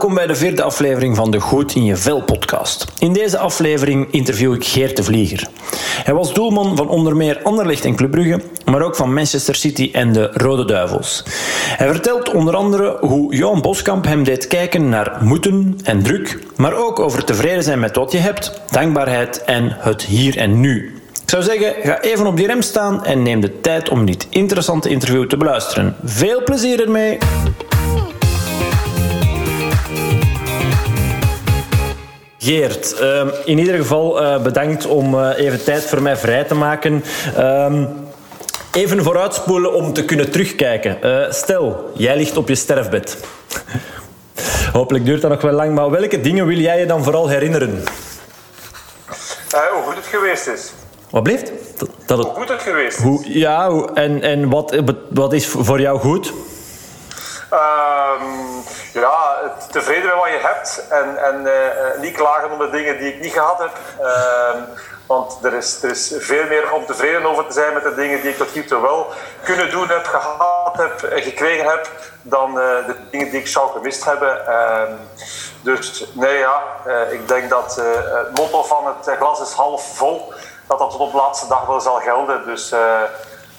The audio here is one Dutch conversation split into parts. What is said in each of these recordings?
Welkom bij de vierde aflevering van de Goed in je Vel podcast. In deze aflevering interview ik Geert de Vlieger. Hij was doelman van onder meer Anderlecht en Club Brugge, maar ook van Manchester City en de Rode Duivels. Hij vertelt onder andere hoe Johan Boskamp hem deed kijken naar moeten en druk, maar ook over tevreden zijn met wat je hebt, dankbaarheid en het hier en nu. Ik zou zeggen, ga even op die rem staan en neem de tijd om dit interessante interview te beluisteren. Veel plezier ermee! Geert, ehm, in ieder geval eh, bedankt om eh, even tijd voor mij vrij te maken. Ehm, even vooruitspoelen om te kunnen terugkijken. Eh, stel, jij ligt op je sterfbed. Hopelijk duurt dat nog wel lang, maar welke dingen wil jij je dan vooral herinneren? hoe goed het geweest is. Wat blijft? Dat, het... Hoe goed het geweest is. Hoe, ja, en, en wat, wat is voor jou goed? Um, ja, tevreden met wat je hebt en, en uh, niet klagen om de dingen die ik niet gehad heb. Uh, want er is, er is veel meer om tevreden over te zijn met de dingen die ik tot nu toe wel kunnen doen heb, gehad heb, en gekregen heb, dan de dingen die ik zou gemist hebben. Ehm, dus nee, ja, ik denk dat het motto van het glas is half vol, dat dat tot op de laatste dag wel zal gelden. Dus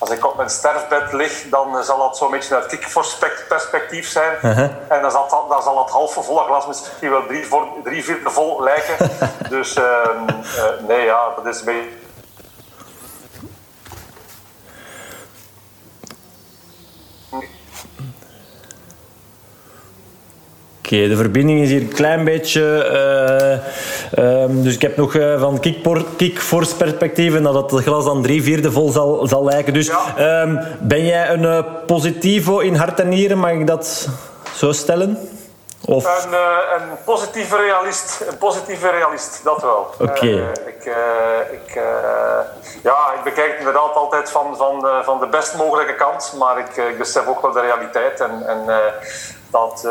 als ik op mijn sterfbed lig, dan zal dat zo'n beetje uit perspectief zijn. En dan zal, dan zal het halve volle glas misschien wel drie, drie vierde vol lijken. dus uh, uh, nee, ja, dat is een beetje Oké, de verbinding is hier een klein beetje. Uh, um, dus ik heb nog uh, van kickforce perspectief en dat het glas dan drie vierde vol zal, zal lijken. Dus ja. um, ben jij een uh, positivo in hart en nieren, mag ik dat zo stellen? Of? Een, een, positieve realist, een positieve realist, dat wel. Oké. Okay. ik, ik, ja, ik bekijk het inderdaad altijd van, van, van de best mogelijke kant, maar ik, ik besef ook wel de realiteit en, en dat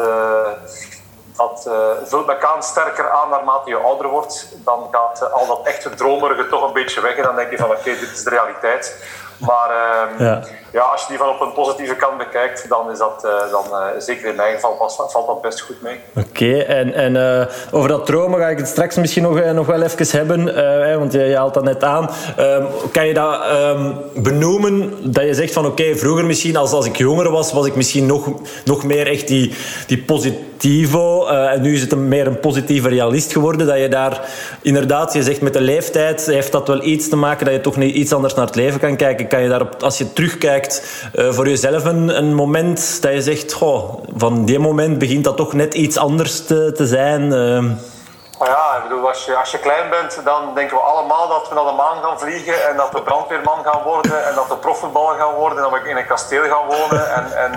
dat vult elkaar sterker aan naarmate je ouder wordt. Dan gaat al dat echte dromerige toch een beetje weg. En dan denk je van oké, okay, dit is de realiteit. Maar uh, ja. Ja. als je die van op een positieve kant bekijkt, dan is dat uh, dan, uh, zeker in mijn geval pas, valt dat best goed mee. Oké, en, en over dat dromen ga ik het straks misschien nog, nog wel even hebben, want je, je haalt dat net aan. Ehm, kan je dat um, benoemen, dat je zegt van oké, vroeger misschien als, als ik jonger was, was ik misschien nog, nog meer echt die, die positivo, en nu is het een, meer een positieve realist geworden, dat je daar inderdaad, je zegt met de leeftijd, heeft dat wel iets te maken dat je toch niet iets anders naar het leven kan kijken kan je daarop, als je terugkijkt, uh, voor jezelf een, een, moment dat je zegt, goh, van die moment begint dat toch net iets anders te, te zijn? Uh. Ja, ik bedoel, als je, als je klein bent, dan denken we allemaal dat we naar de maan gaan vliegen en dat we brandweerman gaan worden en dat we profvoetballer gaan worden en dat we in een kasteel gaan wonen en, en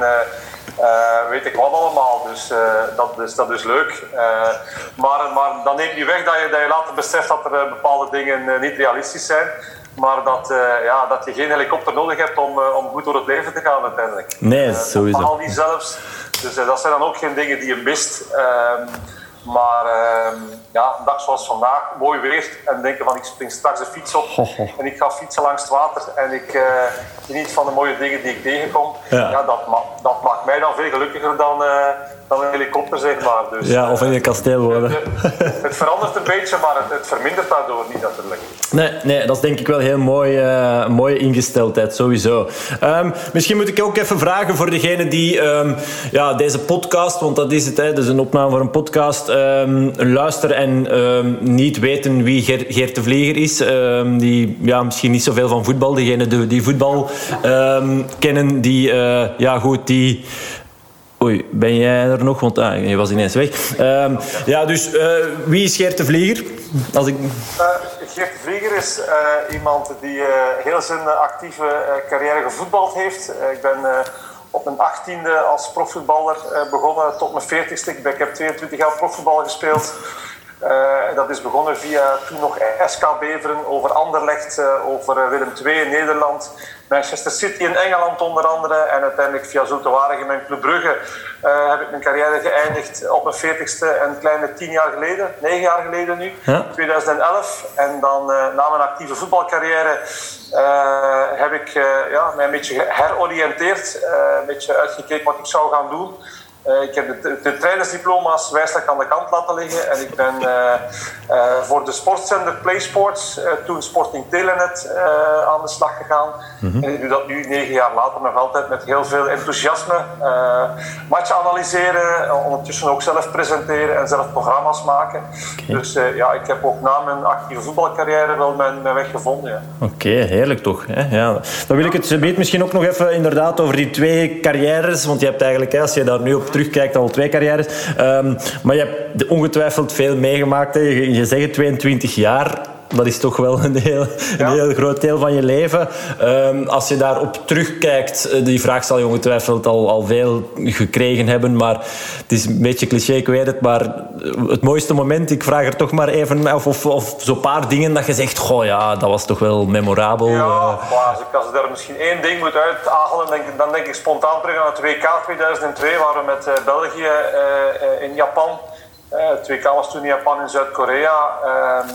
uh, uh, weet ik wat allemaal. Dus, uh, dat, is, dat is leuk. maar, maar dan neemt niet weg dat je, dat je later beseft dat er bepaalde dingen niet realistisch zijn. Maar dat, ja, dat je geen helikopter nodig hebt om, om goed door het leven te gaan uiteindelijk. Nee, sowieso. Al die zelfs. Dus dat zijn dan ook geen dingen die je mist. Maar ehm, ja, een dag zoals vandaag, mooi weer. En denken van ik spring straks de fiets op en ik ga fietsen langs het water. En ik geniet van de mooie dingen die ik tegenkom. Ja. ja dat, ma dat maakt mij dan veel gelukkiger dan dan een helikopter, zeg maar. Dus, ja, of in een kasteel wonen. Het, het, verandert een beetje, maar het, het, vermindert daardoor niet natuurlijk. Nee, nee, dat is denk ik wel heel mooi, uh, mooie ingesteldheid, sowieso. Um, misschien moet ik ook even vragen voor degene die um, ja, deze podcast, want dat is het, hè, dus een opname voor een podcast, um, luisteren en niet weten wie Ger Geert de Vlieger is. die ja, misschien niet zoveel van voetbal, degene die, voetbal kennen, die, uh, ja goed, die Oei, ben jij er nog? Want ah, je was ineens weg. Uh, ja, dus uh, wie is Geert de Vlieger? Als ik... Uh, Geert de Vlieger is uh, iemand die heel zijn actieve carrière gevoetbald heeft. ik ben op mijn achttiende als profvoetballer begonnen tot mijn 40ste. Ik heb 22 jaar profvoetbal gespeeld. Uh, dat is begonnen via toen nog SK Beveren, over Anderlecht, uh, over Willem II in Nederland, Manchester City in Engeland onder andere. En uiteindelijk via Zulte Waregem en Club Brugge uh, heb ik mijn carrière geëindigd op mijn 40ste een kleine tien jaar geleden, negen jaar geleden nu, ja. 2011. En dan na mijn actieve voetbalcarrière heb ik ja, mij een beetje heroriënteerd, een beetje uitgekeken wat ik zou gaan doen. Uh, ik heb de, de trainersdiploma's wijselijk aan de kant laten liggen. En ik ben uh, uh, voor de sportzender PlaySports, toen Sporting Telenet, aan de slag gegaan. Mm-hmm. En ik doe dat nu negen jaar later nog altijd met heel veel enthousiasme. matchen analyseren, ondertussen ook zelf presenteren en zelf programma's maken. Okay. Dus ja, ik heb ook na mijn actieve voetbalcarrière wel mijn, mijn weg gevonden. Ja. Oké, okay, heerlijk toch. Hè? Ja. Dan wil ik het misschien ook nog even inderdaad over die twee carrières. Want je hebt eigenlijk, als je daar nu op terugkijkt, al twee carrières. Um, maar je hebt ongetwijfeld veel meegemaakt. Hè. Je, je zegt 22 jaar dat is toch wel een heel, een heel groot deel van je leven. Um, als je daarop terugkijkt, eh, die vraag zal je ongetwijfeld al, al veel gekregen hebben, maar het is een beetje cliché, ik weet het, maar het mooiste moment, ik vraag er toch maar even, of, of, of zo'n paar dingen dat je zegt, goh ja, dat was toch wel memorabel. Ja, uh, als, ik, als ik daar misschien één ding moet uithalen, dan, dan denk ik spontaan terug aan het WK 2002, waar we met uh, België uh, in Japan, het WK was toen in Japan in Zuid-Korea, ehm,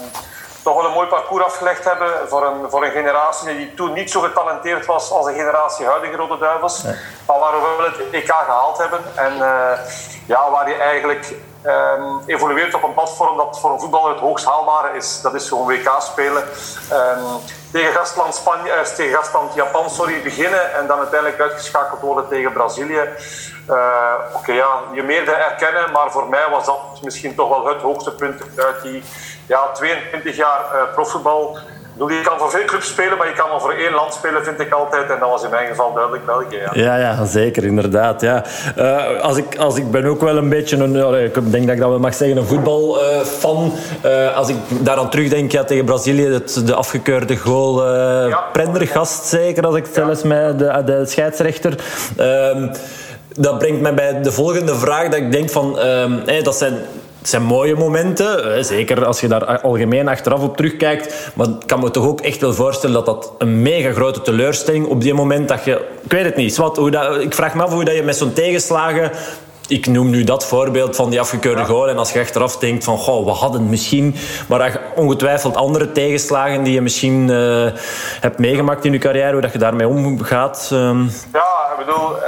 toch wel een mooi parcours afgelegd hebben voor een, voor een generatie die toen niet zo getalenteerd was als de generatie huidige Rode Duivels. Maar waar we wel het EK gehaald hebben. En uh, ja, waar je eigenlijk um, evolueert op een platform dat voor een voetballer het hoogst haalbare is. Dat is gewoon WK spelen. Um, tegen gastland, Spanje, uh, tegen gastland Japan sorry, beginnen en dan uiteindelijk uitgeschakeld worden tegen Brazilië. Uh, Oké, okay, ja, je meerde erkennen, maar voor mij was dat misschien toch wel het hoogtepunt uit die ja, 22 jaar uh, profvoetbal. Je kan voor veel clubs spelen, maar je kan maar voor één land spelen, vind ik altijd. En dat was in mijn geval duidelijk België. Ja, ja, ja zeker, inderdaad. Ja. Uh, als, ik, als ik ben ook wel een beetje een, ik denk dat ik dat wel mag zeggen, een voetbalfan. Uh, als ik daaraan terugdenk ja, tegen Brazilië, het, de afgekeurde goal. Ja. Prendergast zeker, als ik het zelfs met de, de scheidsrechter. Ehm, dat brengt mij bij de volgende vraag. Dat ik denk van, hey, dat zijn het zijn mooie momenten, zeker als je daar algemeen achteraf op terugkijkt. Maar ik kan me toch ook echt wel voorstellen dat dat een mega grote teleurstelling op die moment dat je... Ik weet het niet. Wat, hoe dat, ik vraag me af hoe dat je met zo'n tegenslagen ik noem nu dat voorbeeld van die afgekeurde goal. En als je achteraf denkt van, goh, we hadden misschien... Maar ongetwijfeld andere tegenslagen die je misschien uh, hebt meegemaakt in je carrière, hoe dat je daarmee omgaat. Um... Ja, ik bedoel, uh,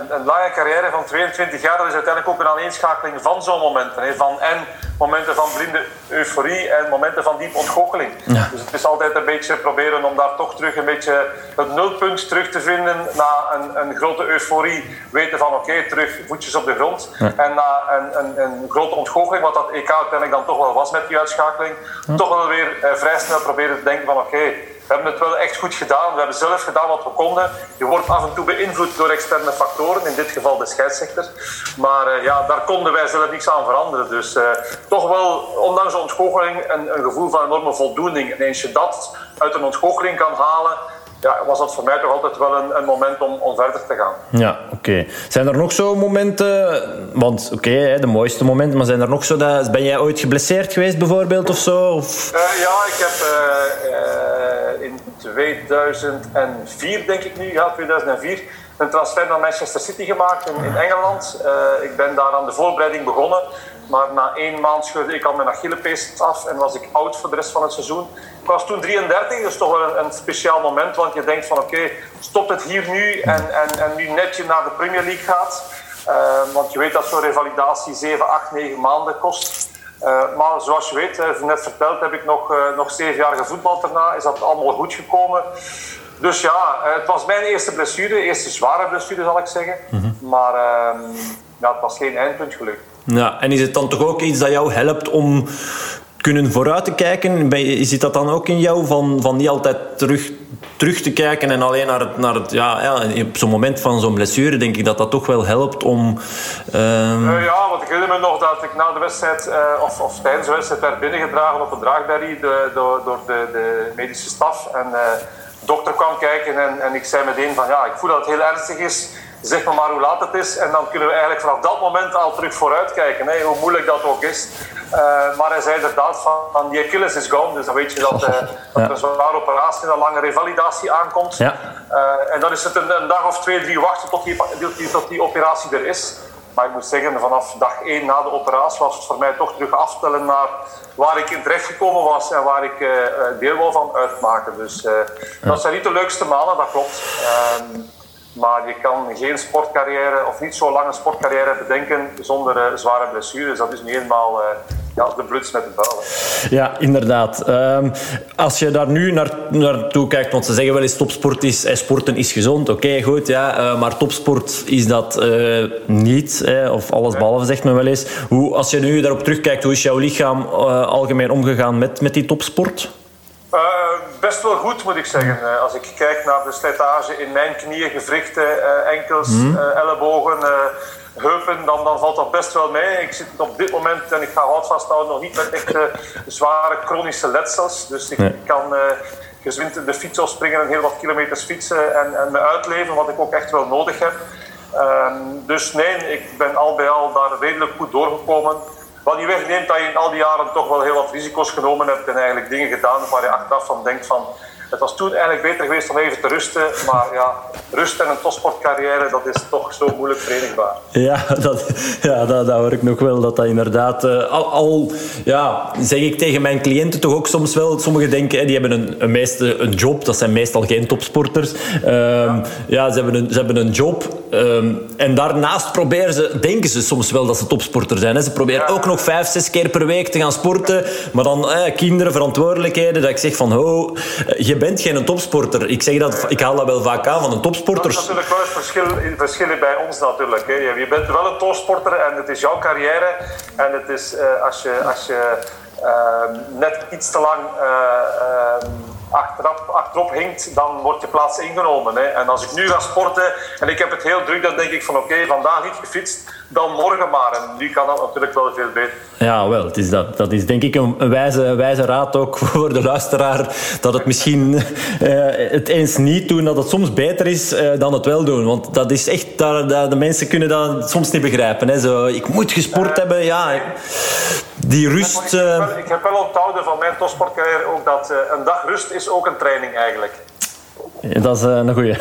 een, een, lange carrière van 22 jaar, dat is uiteindelijk ook een aaneenschakeling van zo'n momenten. Hè, van en momenten van blinde euforie en momenten van diep ontgoocheling. Ja. Dus het is altijd een beetje proberen om daar toch terug een beetje het nulpunt terug te vinden na een, een grote euforie. Weten van oké, okay, terug voetjes op de grond. Ja. En na een, een, een, grote ontgoocheling, wat dat EK uiteindelijk dan toch wel was met die uitschakeling, ja. toch wel weer eh, vrij snel proberen te denken van oké, okay, we hebben het wel echt goed gedaan. We hebben zelf gedaan wat we konden. Je wordt af en toe beïnvloed door externe factoren, in dit geval de scheidsrechter. Maar uh, ja, daar konden wij zelf niks aan veranderen. Dus uh, toch wel, ondanks de ontgoocheling, een, een, gevoel van enorme voldoening. En eens je dat uit een ontgoocheling kan halen, ja, was dat voor mij toch altijd wel een, een moment om, om verder te gaan. Ja, oké. Okay. Zijn er nog zo momenten, want oké, okay, de mooiste momenten, maar zijn er nog zo dat, ben jij ooit geblesseerd geweest bijvoorbeeld of zo? Of? Uh, ja, ik heb uh, uh, in 2004, denk ik nu, ja, 2004, een transfer naar Manchester City gemaakt in, Engeland. ik ben daar aan de voorbereiding begonnen. Maar na één maand scheurde ik al mijn Achillespees af en was ik oud voor de rest van het seizoen. Ik was toen 33, dus toch wel een, speciaal moment. Want je denkt van oké, stop het hier nu en, en, en nu netje naar de Premier League gaat. Uh, want je weet dat zo'n revalidatie 7, 8, 9 maanden kost. Uh, maar zoals je weet, uh, net verteld, heb ik nog, nog zeven jaar gevoetbald daarna. Is dat allemaal goed gekomen. Dus ja, het was mijn eerste blessure. Eerste zware blessure zal ik zeggen. Mm -hmm. Maar ehm, ja, het was geen eindpunt gelukt. Ja, en is het dan toch ook iets dat jou helpt om kunnen vooruit te kijken? Zit dat dan ook in jou van, van niet altijd terug, terug te kijken en alleen naar het, naar het ja, ja, op zo'n moment van zo'n blessure denk ik dat dat toch wel helpt om... Um... Uh, ja, want ik herinner me nog dat ik na de wedstrijd uh, of, of tijdens de wedstrijd werd binnengedragen op een draagberry door, door de, de medische staf en uh, dokter kwam kijken en, en ik zei meteen van ja, ik voel dat het heel ernstig is zeg maar, maar hoe laat het is. En dan kunnen we eigenlijk vanaf dat moment al terug vooruit kijken. Hè, hoe moeilijk dat ook is. Uh, maar hij zei inderdaad van, van die Achilles is gone. Dus dan weet je dat, uh, dat er een zware operatie en een lange revalidatie aankomt. Ja. Uh, en dan is het een, een, dag of twee, drie wachten tot die, tot die operatie er is. Maar ik moet zeggen, vanaf dag één na de operatie was het voor mij toch terug aftellen naar waar ik in terecht gekomen was en waar ik deel wil van uitmaken. Dus dat zijn niet de leukste maanden, dat klopt. Ehm, Maar je kan geen sportcarrière of niet zo lange sportcarrière bedenken zonder uh, zware blessures. Dat is nu eenmaal ja, de bluts met de buil. Ja, inderdaad. Um, als je daar nu naar, naartoe kijkt, want ze zeggen wel eens topsport is, eh, sporten is gezond. Oké, okay, goed, ja, uh, maar topsport is dat uh, niet. Eh, of alles behalve, zegt men wel eens. Hoe, als je nu daarop terugkijkt, hoe is jouw lichaam algemeen omgegaan met, met die topsport? Uh, best wel goed, moet ik zeggen. Als ik kijk naar de slijtage in mijn knieën, gewrichten, enkels, mm. ellebogen, heupen, dan, dan valt dat best wel mee. Ik zit op dit moment, en ik ga hout vasthouden, nog niet met echt zware chronische letsels. Dus ik nee. kan gezwind de fiets springen en heel wat kilometers fietsen en, en me uitleven, wat ik ook echt wel nodig heb. Ehm, dus nee, ik ben al bij al daar redelijk goed doorgekomen. Wat niet wegneemt dat je in al die jaren toch wel heel wat risico's genomen hebt en eigenlijk dingen gedaan waar je achteraf van denkt van het was toen eigenlijk beter geweest om even te rusten. Maar ja, rust en een topsportcarrière, dat is toch zo moeilijk verenigbaar. Ja, dat, ja dat, dat hoor ik nog wel. Dat dat inderdaad... Uh, al, al ja, zeg ik tegen mijn cliënten toch ook soms wel... Sommigen denken, die hebben een, een, meeste, een job. Dat zijn meestal geen topsporters. Um, ja. ja, ze, hebben een, ze hebben een job. Um, en daarnaast proberen ze... Denken ze soms wel dat ze topsporter zijn. Hè. Ze proberen ja. ook nog vijf, zes keer per week te gaan sporten. Maar dan eh, kinderen, verantwoordelijkheden. Dat ik zeg van... Oh, je bent geen topsporter. Ik, zeg dat, ik haal dat wel vaak aan van een topsporter. Dat is natuurlijk wel een verschil, verschillen bij ons natuurlijk. Hè. Je bent wel een topsporter en het is jouw carrière. En het is uh, als je, als je uh, net iets te lang achterop, hinkt, dan wordt je plaats ingenomen. Hè. En als ik nu ga sporten en ik heb het heel druk, dan denk ik van oké, okay, vandaag niet gefietst, dan morgen maar. En nu kan dat natuurlijk wel veel beter. Ja, wel. Het is dat, dat is denk ik een, wijze, wijze raad ook voor de luisteraar. Dat het misschien uh, het eens niet doen, dat het soms beter is uh, dan het wel doen. Want dat is echt, dat, dat, de mensen kunnen dat soms niet begrijpen. Hè. Zo, ik moet gesport uh, hebben, ja. Die rust... Ik heb, wel, ik heb wel onthouden van mijn topsportcarrière ook dat een dag rust is ook een training eigenlijk. Dat is uh, een goeie.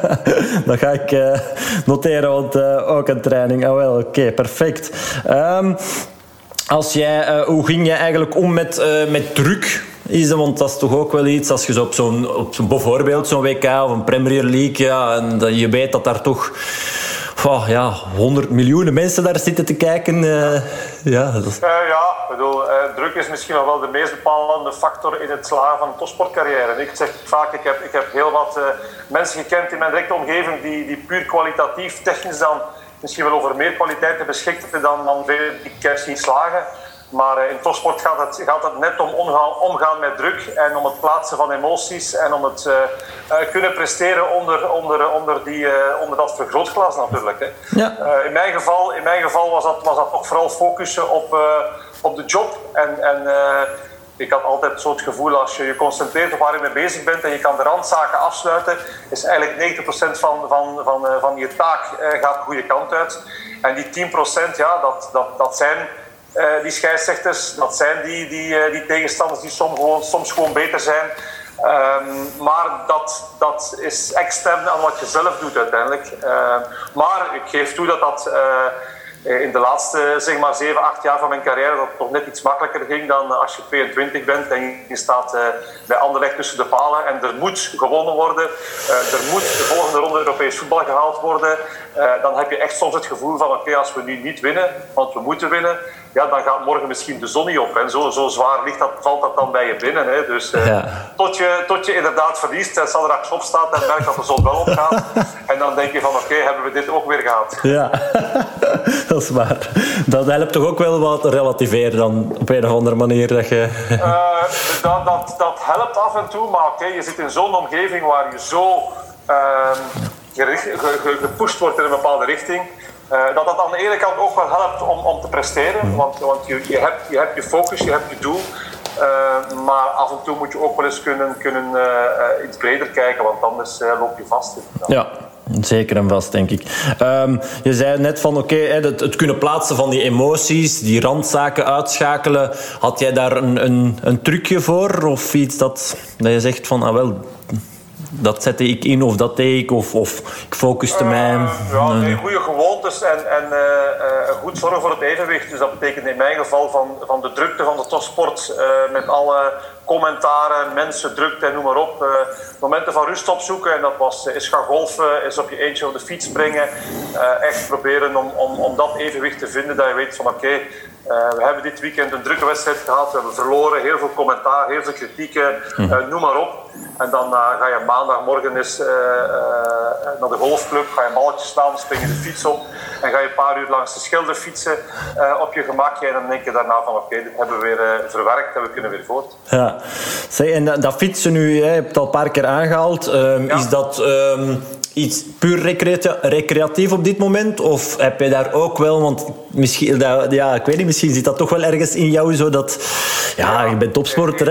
dat ga ik uh, noteren, want uh, ook een training. Oh wel, oké, perfect. Um, als jij, hoe ging jij eigenlijk om met, met druk? Is want dat is toch ook wel iets, als je zo op zo'n, op bijvoorbeeld zo'n WK of een Premier League, ja, en je weet dat daar toch oh, ja, 100 miljoenen mensen daar zitten te kijken. Uh, ja, uh, ja, bedoel, uh, druk is misschien nog wel de meest bepalende factor in het slagen van een topsportcarrière. Ik zeg vaak, ik heb, ik heb heel wat mensen gekend in mijn directe omgeving die, die puur kwalitatief, technisch dan misschien wel over meer kwaliteiten beschikten dan, dan die kerst niet slagen. Maar in topsport gaat het, gaat het net om omgaan, omgaan, met druk en om het plaatsen van emoties en om het uh, uh, kunnen presteren onder, onder, onder, die, uh, onder dat vergrootglas natuurlijk. Hè. Ja. in, mijn geval, in mijn geval was dat, was dat toch vooral focussen op, op de job. En, en ik had altijd zo het gevoel als je je concentreert op waar je mee bezig bent en je kan de randzaken afsluiten, is eigenlijk 90% van, van, van, van je taak gaat de goede kant uit. En die 10% ja, dat, dat, dat zijn uh, die scheidsrechters. Dat zijn die, die, uh, die tegenstanders die soms gewoon, soms gewoon beter zijn. Um, maar dat, dat is extern aan wat je zelf doet uiteindelijk. Uh, maar ik geef toe dat dat in de laatste zeg maar 7, 8 jaar van mijn carrière dat toch net iets makkelijker ging dan als je 22 bent en je staat bij Anderlecht tussen de palen en er moet gewonnen worden. er moet de volgende ronde Europees voetbal gehaald worden. dan heb je echt soms het gevoel van oké, als we nu niet winnen, want we moeten winnen, ja, dan gaat morgen misschien de zon niet op. En zo, zo zwaar ligt dat, valt dat dan bij je binnen. Hè. Dus ja. tot, je, tot je inderdaad verliest en straks opstaat en merkt dat de zon wel opgaat. en dan denk je van oké, okay, hebben we dit ook weer gehad. Ja, dat is waar. Dat helpt toch ook wel wat relativeren dan op een of andere manier? Dat, je... Uh, dat, dat, dat helpt af en toe, maar oké, okay, je zit in zo'n omgeving waar je zo uh, gepusht wordt in een bepaalde richting. Uh, dat dat aan de ene kant ook wel helpt om, om te presteren, mhm. want, want je, je, hebt, je hebt je focus, je hebt je doel. Uh, maar af en toe moet je ook wel eens kunnen, kunnen uh, iets breder kijken, want anders loop je vast. Ja. Zeker en vast, denk ik. Um, je zei net van, oké, okay, het, het, kunnen plaatsen van die emoties, die randzaken uitschakelen. Had jij daar een, een, een trucje voor? Of iets dat, dat je zegt van, ah wel, dat zette ik in of dat deed ik of, of ik focuste uh, mij. Ja, nee, goede gewoontes en, en uh, goed zorgen voor het evenwicht. Dus dat betekent in mijn geval van, van de drukte van de topsport met alle commentaren, mensen, drukte en noem maar op. momenten van rust opzoeken en dat was is gaan golfen, is op je eentje op de fiets springen. echt proberen om, om, om dat evenwicht te vinden dat je weet van oké, uh, we hebben dit weekend een drukke wedstrijd gehad. We hebben verloren, heel veel commentaar, heel veel kritieken, uh, noem maar op. En dan uh, ga je maandagmorgen eens naar de golfclub, ga je balletjes staan, spring je de fiets op en ga je een paar uur langs de schilder fietsen op je gemakje. En dan denk je daarna van oké, dit hebben we weer verwerkt en we kunnen weer voort. Ja, zeg, en dat, fietsen nu, je hebt het al een paar keer aangehaald. Um, ja. Is dat... Um iets puur recreatief op dit moment? Of heb je daar ook wel, want misschien, ja, ik weet niet, misschien zit dat toch wel ergens in jou zo dat, ja, je bent topsporter.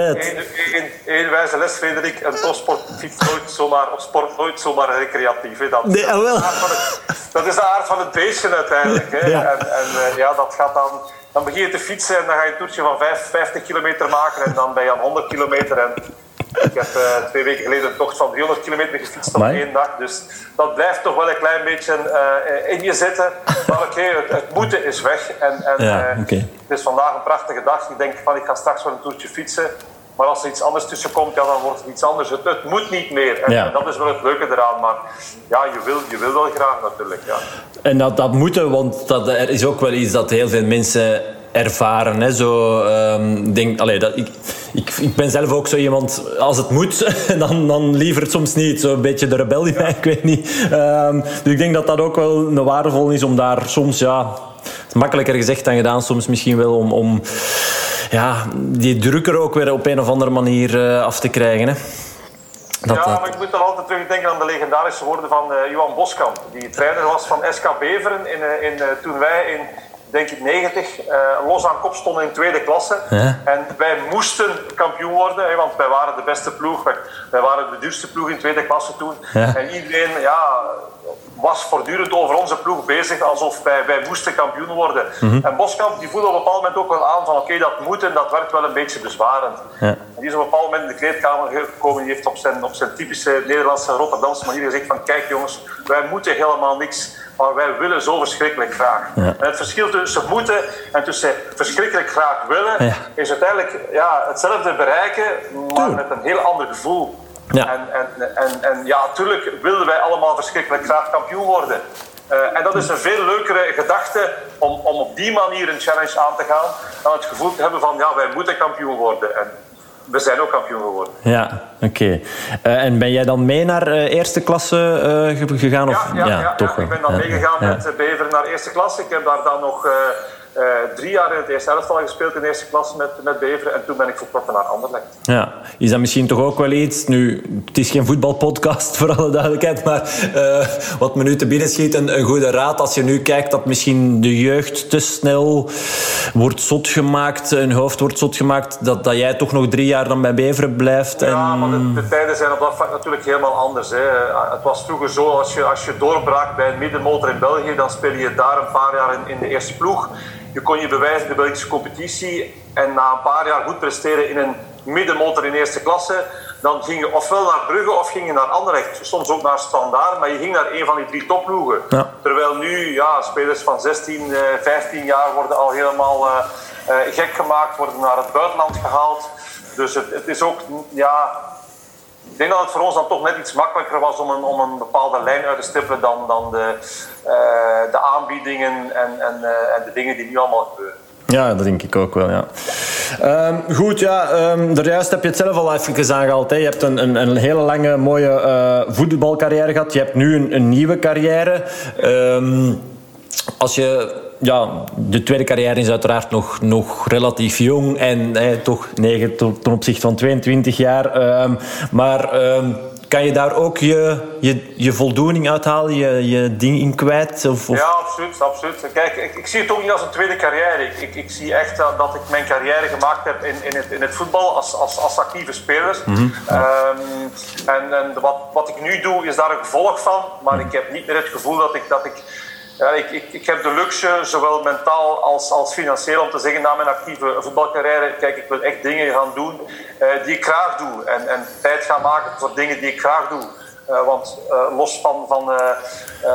Eén wijze les, Frederik, een topsport fietst nooit zomaar, of sport nooit zomaar recreatief. Hè. Dat, nee, dat, wel. Is het, dat is de aard van het beestje uiteindelijk. Hè. Ja. En, en uh, ja, dat gaat dan dan begin je te fietsen en dan ga je een toertje van 50 kilometer maken en dan ben je aan 100 kilometer. En ik heb uh, twee weken geleden een tocht van 300 kilometer gefietst op één dag. Dus dat blijft toch wel een klein beetje uh, in je zitten. Maar oké, okay, het, het, moeten is weg. En, en ja, okay. het is vandaag een prachtige dag. Ik denk van ik ga straks wel een toertje fietsen. Maar als er iets anders tussen komt, ja, dan wordt het iets anders. Het, het moet niet meer. En, ja. en, dat is wel het leuke eraan. Maar ja, je wil, je wil wel graag natuurlijk. Ja. En dat, dat moeten, want dat, er is ook wel iets dat heel veel mensen ervaren. Hè. Zo, um, denk, allee, dat, ik, ik, ik ben zelf ook zo iemand, als het moet, dan, dan liever soms niet. Zo'n beetje de rebel in mij, ik weet niet. Um, dus ik denk dat dat ook wel een waardevol is om daar soms, ja, makkelijker gezegd dan gedaan, soms misschien wel om, om ja, die druk er ook weer op een of andere manier uh, af te krijgen. Hè. Dat, ja, maar ik moet dan altijd terugdenken aan de legendarische woorden van uh, Johan Boskamp, die trainer was van SK Beveren in, uh, in, uh, toen wij in denk ik 90, uh, los aan kop stonden in tweede klasse. Ja. En wij moesten kampioen worden, hè, want wij waren de beste ploeg. Wij, wij waren de duurste ploeg in tweede klasse toen. Ja. En iedereen ja, was voortdurend over onze ploeg bezig alsof wij, wij moesten kampioen worden. Mm -hmm. En Boskamp die voelde op een bepaald moment ook wel aan van oké, okay, dat moet en dat werkt wel een beetje bezwarend. Ja. Die is op een bepaald moment in de kleedkamer gekomen die heeft op zijn, op zijn typische Nederlandse Rotterdamse manier gezegd van kijk jongens, wij moeten helemaal niks maar wij willen zo verschrikkelijk graag. Ja. En het verschil tussen moeten en tussen verschrikkelijk graag willen, ja. is uiteindelijk ja, hetzelfde bereiken, maar met een heel ander gevoel. Ja. En, en, en, en ja, natuurlijk wilden wij allemaal verschrikkelijk graag kampioen worden. Uh, en dat is een veel leukere gedachte om, om op die manier een challenge aan te gaan, dan het gevoel te hebben van ja, wij moeten kampioen worden. En we zijn ook kampioen geworden. Ja, oké. Okay. Uh, en ben jij dan mee naar uh, eerste klasse uh, gegaan? Of? Ja, ja, ja, toch ja, ik ben dan meegegaan met Bever naar eerste klasse. Ik heb daar dan nog drie jaar in het eerste elftal gespeeld in eerste klasse met, met Beveren. En toen ben ik vertrokken naar Anderlecht. Ja, is dat misschien toch ook wel iets... Nu, het is geen voetbalpodcast, voor alle duidelijkheid. Maar uh, wat me nu te binnen schiet, een, een goede raad. Als je nu kijkt dat misschien de jeugd te snel wordt zot gemaakt, een hoofd wordt zot gemaakt, dat, dat jij toch nog drie jaar dan bij Beveren blijft. En... Ja, maar de, de, tijden zijn op dat vlak natuurlijk helemaal anders. Hè. Het was vroeger zo, als je, als je doorbraakt bij een middenmotor in België, dan speel je daar een paar jaar in, in de eerste ploeg. Je kon je bewijzen in de Belgische competitie en na een paar jaar goed presteren in een middenmotor in eerste klasse, dan ging je ofwel naar Brugge of ging je naar Anderlecht. Soms ook naar Standaard, maar je ging naar een van die drie topploegen. Ja. Terwijl nu ja, spelers van 16, 15 jaar worden al helemaal uh, uh, gek gemaakt, worden naar het buitenland gehaald. Dus het, het is ook, ja, ik denk dat het voor ons dan toch net iets makkelijker was om een, om een bepaalde lijn uit te stippelen dan, dan de, uh, de aanbiedingen en, en, uh, en de dingen die nu allemaal gebeuren. Ja, dat denk ik ook wel, ja. Um, goed, ja, um, daarjuist heb je het zelf al even aangehaald. Hè. Je hebt een, een, een hele lange, mooie uh, voetbalcarrière gehad. Je hebt nu een, een nieuwe carrière. Um, als je ja, de tweede carrière is uiteraard nog, nog relatief jong en eh, toch negen ten opzichte van 22 jaar. Um, maar um, kan je daar ook je, je, je voldoening uithalen, je, je ding in kwijt? Of, of? Ja, absoluut. absoluut. Kijk, ik, ik, zie het ook niet als een tweede carrière. Ik, ik, ik zie echt dat, dat ik mijn carrière gemaakt heb in, in, het, in het voetbal als, als, als actieve speler. Mm -hmm. um, en en wat, wat ik nu doe is daar een gevolg van, maar -hmm. ik heb niet meer het gevoel dat ik. Dat ik ja, ik, ik, ik heb de luxe, zowel mentaal als, als financieel, om te zeggen na mijn actieve voetbalcarrière, kijk, ik wil echt dingen gaan doen uh, die ik graag doe. En, en tijd gaan maken voor dingen die ik graag doe. Uh, want uh, los van, van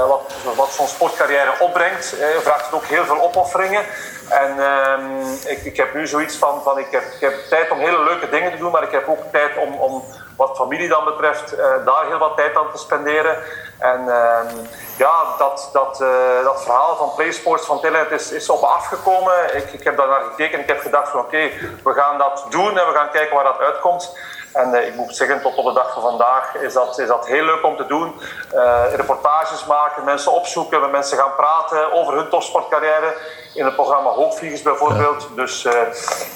wat, wat zo'n sportcarrière opbrengt, vraagt het ook heel veel opofferingen. En ehm, ik, ik heb nu zoiets van, van ik, heb, ik heb tijd om hele leuke dingen te doen, maar ik heb ook tijd om, om wat familie dan betreft, daar heel wat tijd aan te spenderen. En ehm, ja, dat, dat, uh, dat verhaal van PlaySports van Telenet is, is op me afgekomen. Ik, ik heb daar naar gekeken en ik heb gedacht van oké, we gaan dat doen en we gaan kijken waar dat uitkomt. En uh, ik moet zeggen, tot op de dag van vandaag is dat, is dat heel leuk om te doen. Uh, reportages maken, mensen opzoeken, met mensen gaan praten over hun topsportcarrière. In het programma Hoogvliegers bijvoorbeeld. Ja. Dus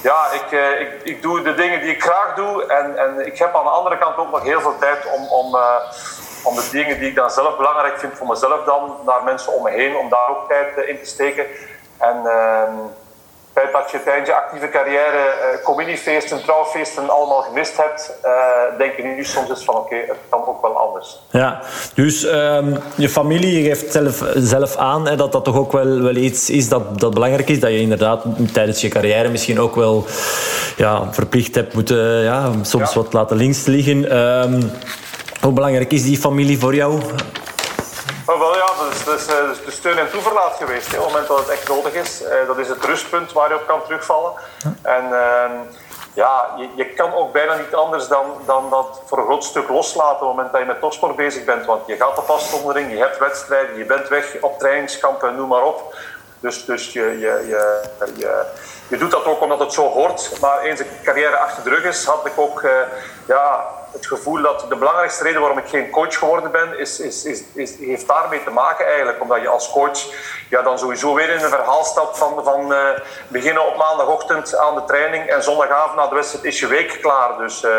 ja, ik, ik, ik doe de dingen die ik graag doe. En, en ik heb aan de andere kant ook nog heel veel tijd om, om om de dingen die ik dan zelf belangrijk vind voor mezelf dan, naar mensen om me heen, om daar ook tijd in te steken. En het feit dat je tijdens je actieve carrière uh, communiefeesten, trouwfeesten allemaal gemist hebt, uh, denk je nu soms eens van oké, okay, het kan ook wel anders. Ja, dus um, je familie geeft zelf, zelf aan hè, dat dat toch ook wel, wel iets is dat, dat belangrijk is, dat je inderdaad tijdens je carrière misschien ook wel ja, verplicht hebt moeten ja, soms ja. wat laten links liggen. Um, hoe belangrijk is die familie voor jou? Oh, wel ja, dat is, dat is, dat is de steun en toeverlaat geweest. Hè, op het moment dat het echt nodig is. Uh, dat is het rustpunt waar je op kan terugvallen. En uh, ja, je, je, kan ook bijna niet anders dan, dan dat voor een groot stuk loslaten op het moment dat je met topsport bezig bent. Want je gaat op afzondering, je hebt wedstrijden, je bent weg op trainingskampen, noem maar op. Dus, dus je, je, je, je, je doet dat ook omdat het zo hoort. Maar eens een carrière achter de rug is, had ik ook uh, ja, het gevoel dat de belangrijkste reden waarom ik geen coach geworden ben, is, is, is, is, heeft daarmee te maken eigenlijk. Omdat je als coach ja, dan sowieso weer in een verhaal stapt van, van uh, beginnen op maandagochtend aan de training en zondagavond na de wedstrijd is je week klaar. Dus uh,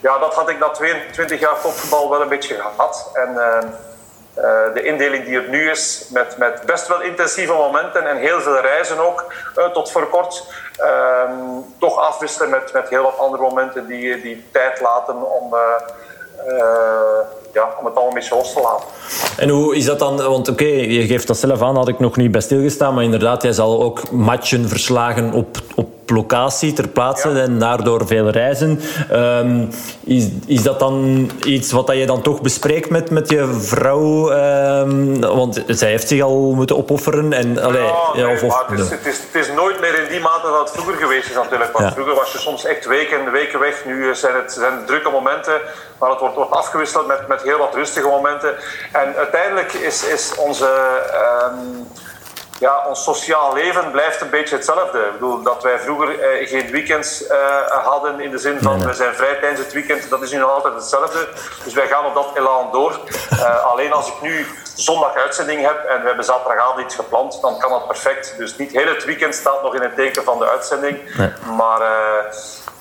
ja, dat had ik na 22 jaar topvoetbal wel een beetje gehad. En, uh, de indeling die er nu is, met, met best wel intensieve momenten en heel veel reizen ook, tot voor kort, toch afwisselen met, met heel wat andere momenten die, die tijd laten om, uh, uh, ja, om het allemaal een beetje los te laten. En hoe is dat dan? Want oké, je geeft dat zelf aan, had ik nog niet bij stilgestaan, maar inderdaad, jij zal ook matchen verslagen op, op locatie ter plaatse ja. en daardoor veel reizen. Um, is, is dat dan iets wat je dan toch bespreekt met, met je vrouw? Um, want zij heeft zich al moeten opofferen. En, allee, ja, nee, ja, of, of, het, is, het, is, het, is, nooit meer in die mate dat het vroeger geweest is natuurlijk. Want vroeger was je soms echt weken en weken weg. Nu zijn het, zijn drukke momenten, maar het wordt, wordt afgewisseld met, met heel wat rustige momenten. En uiteindelijk is, is onze... Um, ja, ons sociaal leven blijft een beetje hetzelfde. Ik bedoel, dat wij vroeger eh, geen weekends eh, hadden in de zin van nee. we zijn vrij tijdens het weekend, dat is nu nog altijd hetzelfde. Dus wij gaan op dat elan door. Uh, alleen als ik nu zondag uitzending heb en we hebben zaterdagavond iets gepland, dan kan dat perfect. Dus niet heel het weekend staat nog in het teken van de uitzending. Nee. Maar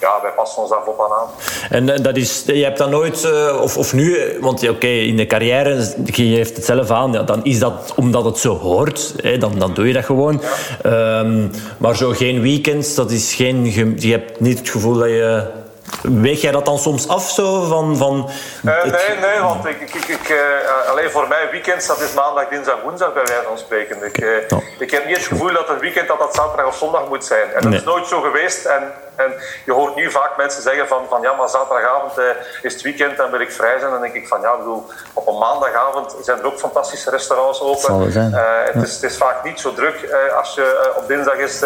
ja, wij passen ons daar volop aan. En dat is, je hebt dat nooit, uh, of, of nu, want oké, okay, in de carrière, je geeft het zelf aan, ja, dan is dat omdat het zo hoort, hè, dan, dan doe je dat gewoon. Ja. Um, maar zo geen weekends, dat is geen, je hebt niet het gevoel dat je Weeg jij dat dan soms af zo? Van, van uh, het... Nee, nee, want ik, ik, ik, uh, alleen voor mij weekend dat is maandag, dinsdag, woensdag bij wijze van spreken. Ik, uh, oh. ik heb niet het gevoel dat een weekend dat dat zaterdag of zondag moet zijn. En dat nee. is nooit zo geweest. En, en je hoort nu vaak mensen zeggen van, van ja, maar zaterdagavond is het weekend en wil ik vrij zijn. Dan denk ik van ja, bedoel, op een maandagavond zijn er ook fantastische restaurants open. Het, is, het is vaak niet zo druk als je op dinsdag eens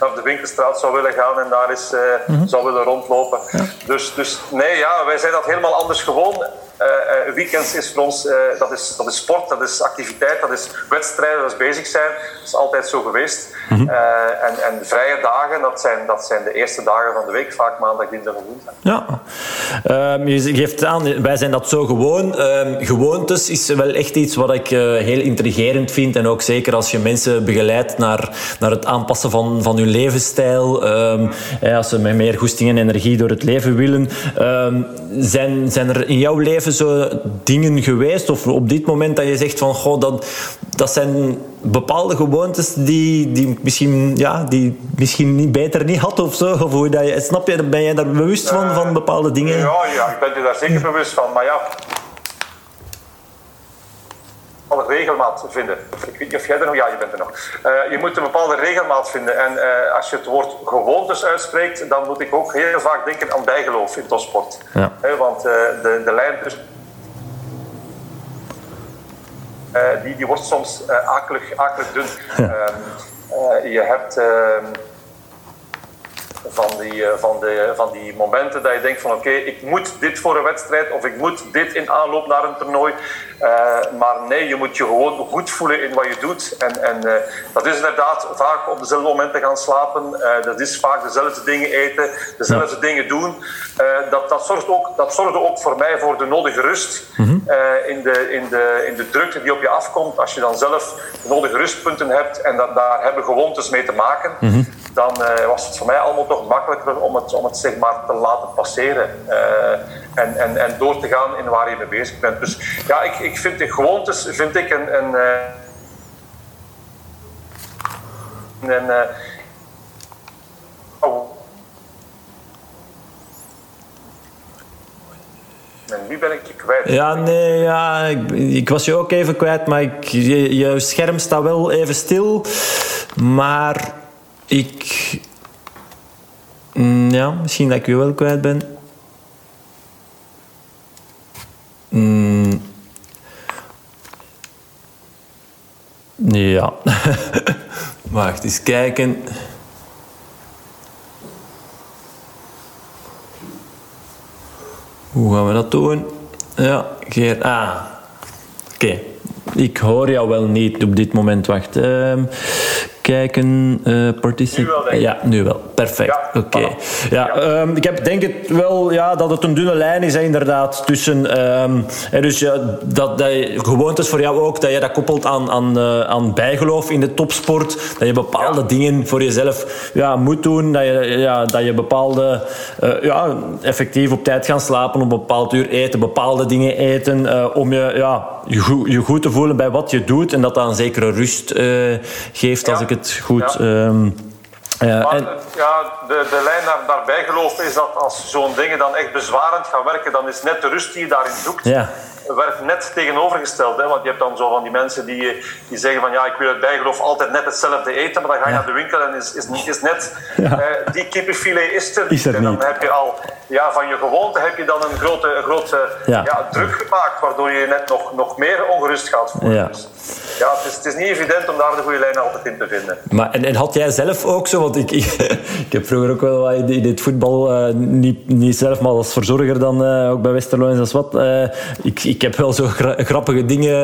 naar de winkelstraat zou willen gaan en daar eens mm -hmm. zou willen rondlopen. Ja. Dus, dus nee, ja, wij zijn dat helemaal anders gewoon. Uh, uh, weekends is voor ons, uh, dat, is, dat is sport, dat is activiteit, dat is wedstrijden, dat is bezig zijn. Dat is altijd zo geweest. Mm -hmm. en, en vrije dagen, dat zijn, dat zijn de eerste dagen van de week, vaak maandag, dinsdag en woensdag. Ja, ehm, je geeft aan, wij zijn dat zo gewoon. Ehm, gewoontes is wel echt iets wat ik heel intrigerend vind. En ook zeker als je mensen begeleidt naar, naar het aanpassen van, van hun levensstijl. Um, als ze met meer goesting en energie door het leven willen. zijn, zijn er in jouw leven zo dingen geweest? Of op dit moment dat je zegt van, goh, dat, dat zijn bepaalde gewoontes die, die, misschien, ja, die misschien niet, beter niet had of zo? Of hoe dat je, snap je, ben jij daar bewust van, van bepaalde dingen? Ja, ja, ik ben er daar zeker bewust van. Maar ja, bepaalde regelmaat vinden. Ik weet niet of jij er nog... Ja, je bent er nog. Uh, je moet een bepaalde regelmaat vinden. En uh, als je het woord gewoontes uitspreekt, dan moet ik ook heel vaak denken aan bijgeloof in topsport. Ja. want uh, de, de lijn tussen... die, die wordt soms akelig, akelig dun. Ja. Ehm, je hebt ehm, van die, van, de, van die momenten dat je denkt van oké, ik moet dit voor een wedstrijd of ik moet dit in aanloop naar een toernooi. Uh, maar nee, je moet je gewoon goed voelen in wat je doet. En, en uh, dat is inderdaad vaak op dezelfde momenten gaan slapen. dat is vaak dezelfde dingen eten, dezelfde ja. dingen doen. dat, dat, zorgt ook, dat zorgde ook voor mij voor de nodige rust mm -hmm. in, de, in, de, in de drukte die op je afkomt. Als je dan zelf de nodige rustpunten hebt en dat, daar hebben gewoontes mee te maken. Mm -hmm dan uh, was het voor mij allemaal toch makkelijker om het, om het zeg maar te laten passeren. Uh, en, en, en door te gaan in waar je mee bezig bent. Dus ja, ik, ik vind de gewoontes vind ik een. een, uh, een oh. En nu ben ik je kwijt. Ja, nee, ja, ik, ik, was je ook even kwijt, maar ik, je, je scherm staat wel even stil. Maar ik. Mm, ja, misschien dat ik je wel kwijt ben. Mm. Ja. Wacht eens kijken. Hoe gaan we dat doen? Ja, Geert. Ah, oké. Ik hoor jou wel niet op dit moment. Wacht. Uh, kijken. Uh, participeren. Ja, nu wel. Perfect. Ja, Oké. Okay. Ja, um, ik heb denk het wel ja, dat het een dunne lijn is, hè, inderdaad. Tussen, um, dus ja, dat, dat je, gewoontes voor jou ook, dat je dat koppelt aan, aan, uh, aan bijgeloof in de topsport. Dat je bepaalde dingen voor jezelf ja, moet doen. Dat je, ja, dat je bepaalde, uh, ja, effectief op tijd gaan slapen, op een bepaald uur eten, bepaalde dingen eten, om je, ja, je, goed, je goed te voelen bij wat je doet. En dat dat een zekere rust geeft, als ik het goed... Um, ja, maar, en... ja, de, de lijn naar, naar bijgeloof is dat als zo'n dingen dan echt bezwarend gaan werken, dan is net de rust die je daarin zoekt, ja. werkt net tegenovergesteld. Hè? Want je hebt dan zo van die mensen die, die zeggen van ja, ik wil het bijgeloof altijd net hetzelfde eten, maar dan ga je ja. naar de winkel en is, is, is net ja. eh, die kippenfilet is er is er En dan niet. heb je al, ja, van je gewoonte heb je dan een grote, een grote ja. druk gemaakt, waardoor je net nog, nog meer ongerust gaat voelen. Ja, het is, het is niet evident om daar de goede lijn altijd in te vinden. Maar, en, en had jij zelf ook zo, want ik, ik, ik heb vroeger ook wel wat in dit voetbal, uh, niet, niet zelf, maar als verzorger dan uh, ook bij Westerlo en wat. Uh, ik, ik heb wel zo gra grappige dingen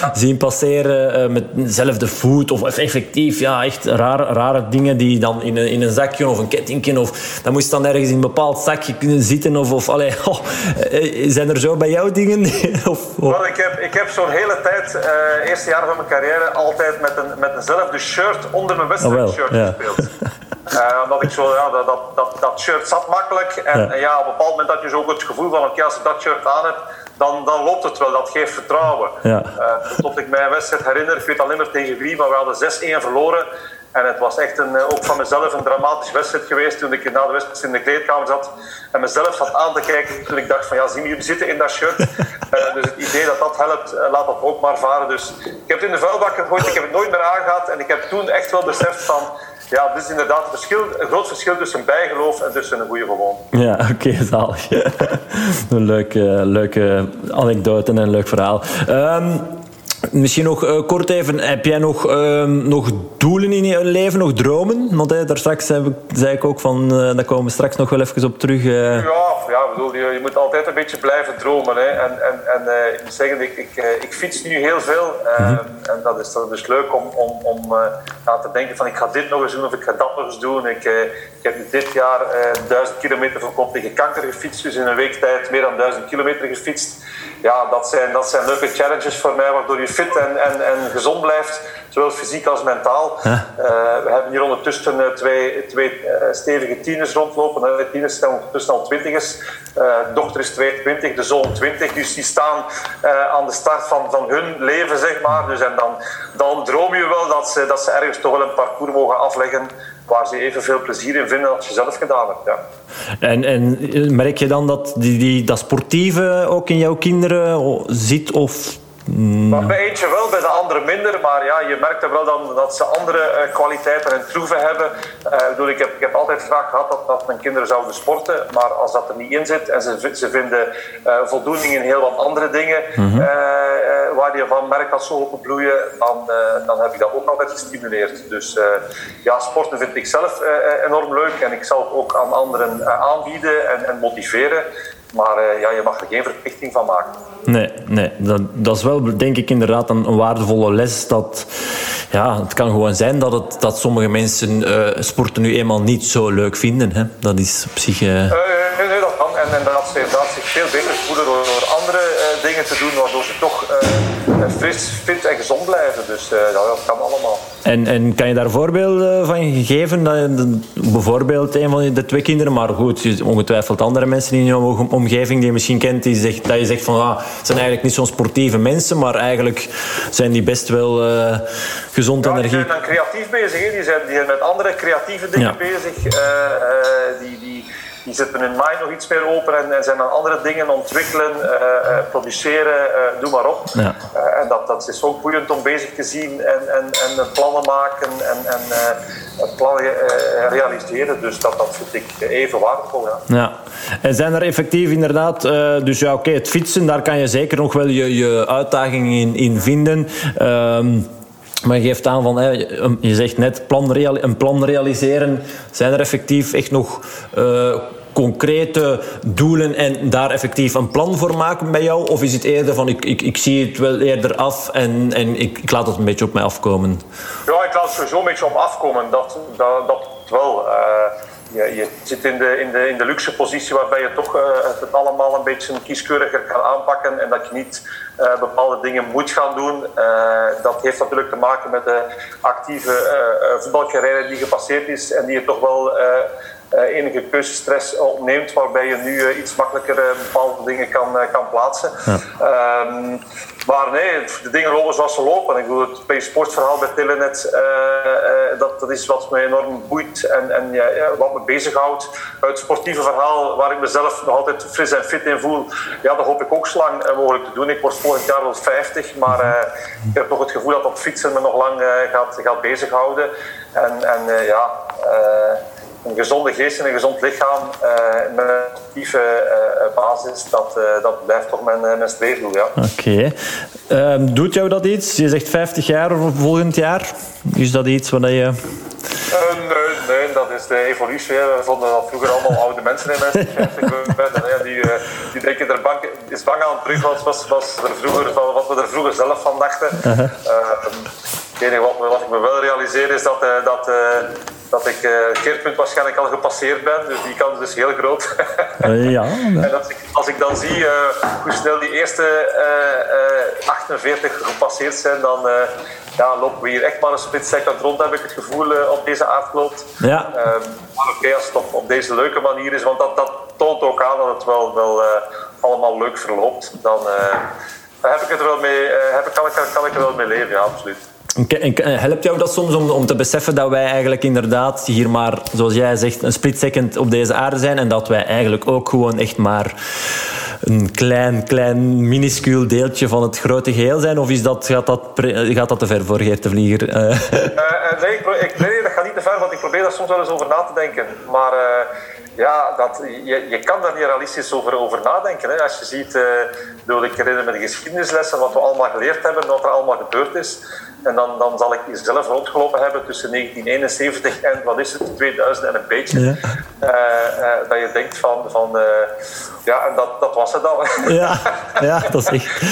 ja. zien passeren met dezelfde voet of effectief, ja, echt rare, rare dingen die dan in een, in een zakje of een kettingje of dan moest dan ergens in een bepaald zakje kunnen zitten of, of allee, oh, zijn er zo bij jou dingen? of, ik heb, ik heb zo'n hele tijd, eerst jaar van mijn carrière altijd met, een, met eenzelfde shirt onder mijn wedstrijdshirt oh, ja. gespeeld. uh, omdat ik zo, ja, dat, dat, dat, shirt zat makkelijk. En ja. op een bepaald moment had je zo ook het gevoel van: oké, okay, als ik dat shirt aan heb, dan, dan loopt het wel. Dat geeft vertrouwen. Ja. Uh, tot ik mij een wedstrijd herinner, ik weet al niet meer tegen wie, maar we hadden 6-1 verloren. En het was echt een, ook van mezelf een dramatische wedstrijd geweest toen ik na de wedstrijd in de kleedkamer zat en mezelf zat aan te kijken. Toen ik dacht van ja, zie je, jullie zitten in dat shirt. Uh, dus het idee dat dat helpt, uh, laat dat ook maar varen. Dus ik heb het in de vuilbak gegooid, ik heb het nooit meer aangehad. En ik heb toen echt wel beseft van ja, dit is inderdaad een, verschil, een groot verschil tussen bijgeloof en tussen een goede gewoonte. Ja, oké, okay, zalig. een leuke, leuke anekdote en een leuk verhaal. Um, Misschien nog uh, kort even, heb jij nog, uh, nog doelen in je leven, nog dromen? Want uh, daar straks heb ik, zei ik ook van, daar komen we straks nog wel even op terug. Ja, ja bedoel, je, je, moet altijd een beetje blijven dromen. Hè. En, en, en ik moet zeggen, ik, ik, ik fiets nu heel veel. Mm -hmm. En dat is dan dus leuk om, om, om aan te denken van ik ga dit nog eens doen of ik ga dat nog eens doen. Ik, ik heb dit jaar duizend kilometer kop tegen kanker gefietst. Dus in een week tijd meer dan duizend kilometer gefietst. Ja, dat zijn, dat zijn leuke challenges voor mij, waardoor je fit en, en, en gezond blijft, zowel fysiek als mentaal. Huh? Uh, we hebben hier ondertussen uh, twee, twee uh, stevige tieners rondlopen. De tieners zijn ondertussen al twintigers. dochter is 22, de zoon 20. Dus die staan aan de start van, van hun leven, zeg maar. Dus en dan, dan droom je wel dat ze, dat ze ergens toch wel een parcours mogen afleggen waar ze evenveel plezier in vinden als je zelf gedaan hebt. Ja. En, en merk je dan dat die, die, dat sportieve ook in jouw kinderen zit? Of Maar bij eentje wel, bij de andere minder. Maar ja, je merkt wel dan dat ze andere uh, kwaliteiten en troeven hebben. Uh, bedoel, ik, heb, ik heb altijd graag gehad dat, dat mijn kinderen zouden sporten. Maar als dat er niet in zit en ze, ze vinden uh, voldoening in heel wat andere dingen... Mm -hmm. waar je van merkt dat ze openbloeien, dan, dan heb ik dat ook altijd gestimuleerd. Dus ja, sporten vind ik zelf enorm leuk. En ik zal het ook aan anderen aanbieden en, en motiveren. Maar uh, ja, je mag er geen verplichting van maken. Nee, nee. Dat, dat is wel denk ik inderdaad een, een, waardevolle les. Dat, ja, het kan gewoon zijn dat, het, dat sommige mensen uh, sporten nu eenmaal niet zo leuk vinden. Hè? Dat is op zich... Uh... nee, nee, dat kan. En, en dat, ze, dat zich veel beter voelen door, door andere dingen te doen, waardoor ze toch fris, fit en gezond blijven. Dus ja, dat kan allemaal. En, en kan je daar voorbeelden van geven? Dat, bijvoorbeeld een van de twee kinderen, maar goed, ongetwijfeld andere mensen in je omgeving die je misschien kent, die zegt, dat je zegt van ah, het zijn eigenlijk niet zo'n sportieve mensen, maar eigenlijk zijn die best wel uh, gezond ja, energie. Die zijn dan creatief bezig, hè? Die, zijn, die zijn met andere creatieve dingen ja. bezig. Uh, uh, die, die, die zetten hun mind nog iets meer open en, en zijn aan andere dingen ontwikkelen, uh, produceren, uh, doe maar op. Ja. en dat, dat is ook boeiend om bezig te zien en, en, en plannen maken en, en plannen realiseren. Dus dat, dat vind ik even waardevol. Ja. ja. En zijn er effectief inderdaad, dus ja, oké, okay, het fietsen, daar kan je zeker nog wel je, je uitdagingen in, in vinden. Um, maar je geeft aan van, je zegt net een plan realiseren. Zijn er effectief echt nog uh, concrete doelen en daar effectief een plan voor maken bij jou? Of is het eerder van, ik, ik, ik zie het wel eerder af en, en ik, ik laat het een beetje op mij afkomen? Ja, ik laat het sowieso een beetje op afkomen. Dat, dat, wel. Uh, je, je, zit in de, in, de, in de luxe positie waarbij je toch uh, het allemaal een beetje kieskeuriger kan aanpakken en dat je niet uh, bepaalde dingen moet gaan doen. Uh, dat heeft natuurlijk te maken met de actieve voetbalcarrière die gepasseerd is en die je toch wel enige keuzestress opneemt, waarbij je nu uh, iets makkelijker uh, bepaalde dingen kan, kan plaatsen. Ja. Um, maar nee, de dingen lopen zoals ze lopen. Ik bedoel, het bij sportverhaal bij Telenet, dat, dat is wat me enorm boeit en, en ja, wat me bezighoudt. Het sportieve verhaal, waar ik mezelf nog altijd fris en fit in voel, ja, dat hoop ik ook zo lang mogelijk te doen. Ik word volgend jaar wel 50, maar ik heb toch het gevoel dat dat fietsen me nog lang gaat, gaat bezighouden. En, en ja een gezonde geest en een gezond lichaam uh, met een actieve uh, basis, dat, uh, dat blijft toch mijn, mijn streefdoel. Ja. Oké. Okay. Um, doet jou dat iets? Je zegt 50 jaar volgend jaar. Is dat iets wat je. nee, nee, dat is de evolutie. We vonden dat vroeger allemaal oude mensen in mensen. die, die denken er bang, is bang aan terug was, was, was er vroeger, wat we er vroeger zelf van dachten. -huh. het enige wat, wat, ik me wel realiseer is dat, dat dat ik het keerpunt waarschijnlijk al gepasseerd ben. Dus die kans is dus heel groot. Uh, ja, en als ik, als ik dan zie uh, hoe snel die eerste 48 gepasseerd zijn, dan ja, lopen we hier echt maar een split second rond, heb ik het gevoel, op deze aardkloot. Ja. Ehm, maar oké, okay, als het op, op, deze leuke manier is, want dat, dat toont ook aan dat het wel, wel allemaal leuk verloopt, dan heb ik het er wel mee, heb, kan, ik, kan ik er wel mee leven, ja, absoluut. Helpt jou dat soms om, om te beseffen dat wij eigenlijk inderdaad hier maar, zoals jij zegt, een split second op deze aarde zijn en dat wij eigenlijk ook gewoon echt maar een klein, klein, minuscuul deeltje van het grote geheel zijn? Of is dat, gaat, dat, gaat dat te ver voor Geert de Vlieger? Uh. Uh, nee, ik, nee, dat gaat niet te ver, want ik probeer daar soms wel eens over na te denken. Maar ja, dat, je, je kan daar niet realistisch over, over nadenken. Hè. Als je ziet, uh, ik herinner me de geschiedenislessen, wat we allemaal geleerd hebben, wat er allemaal gebeurd is. En dan, dan zal ik hier zelf rondgelopen hebben tussen 1971 en wat is het, 2000 en een beetje. Ja. Uh, uh, dat je denkt van, van uh, ja, en dat, dat was het dan. Ja, ja dat is echt.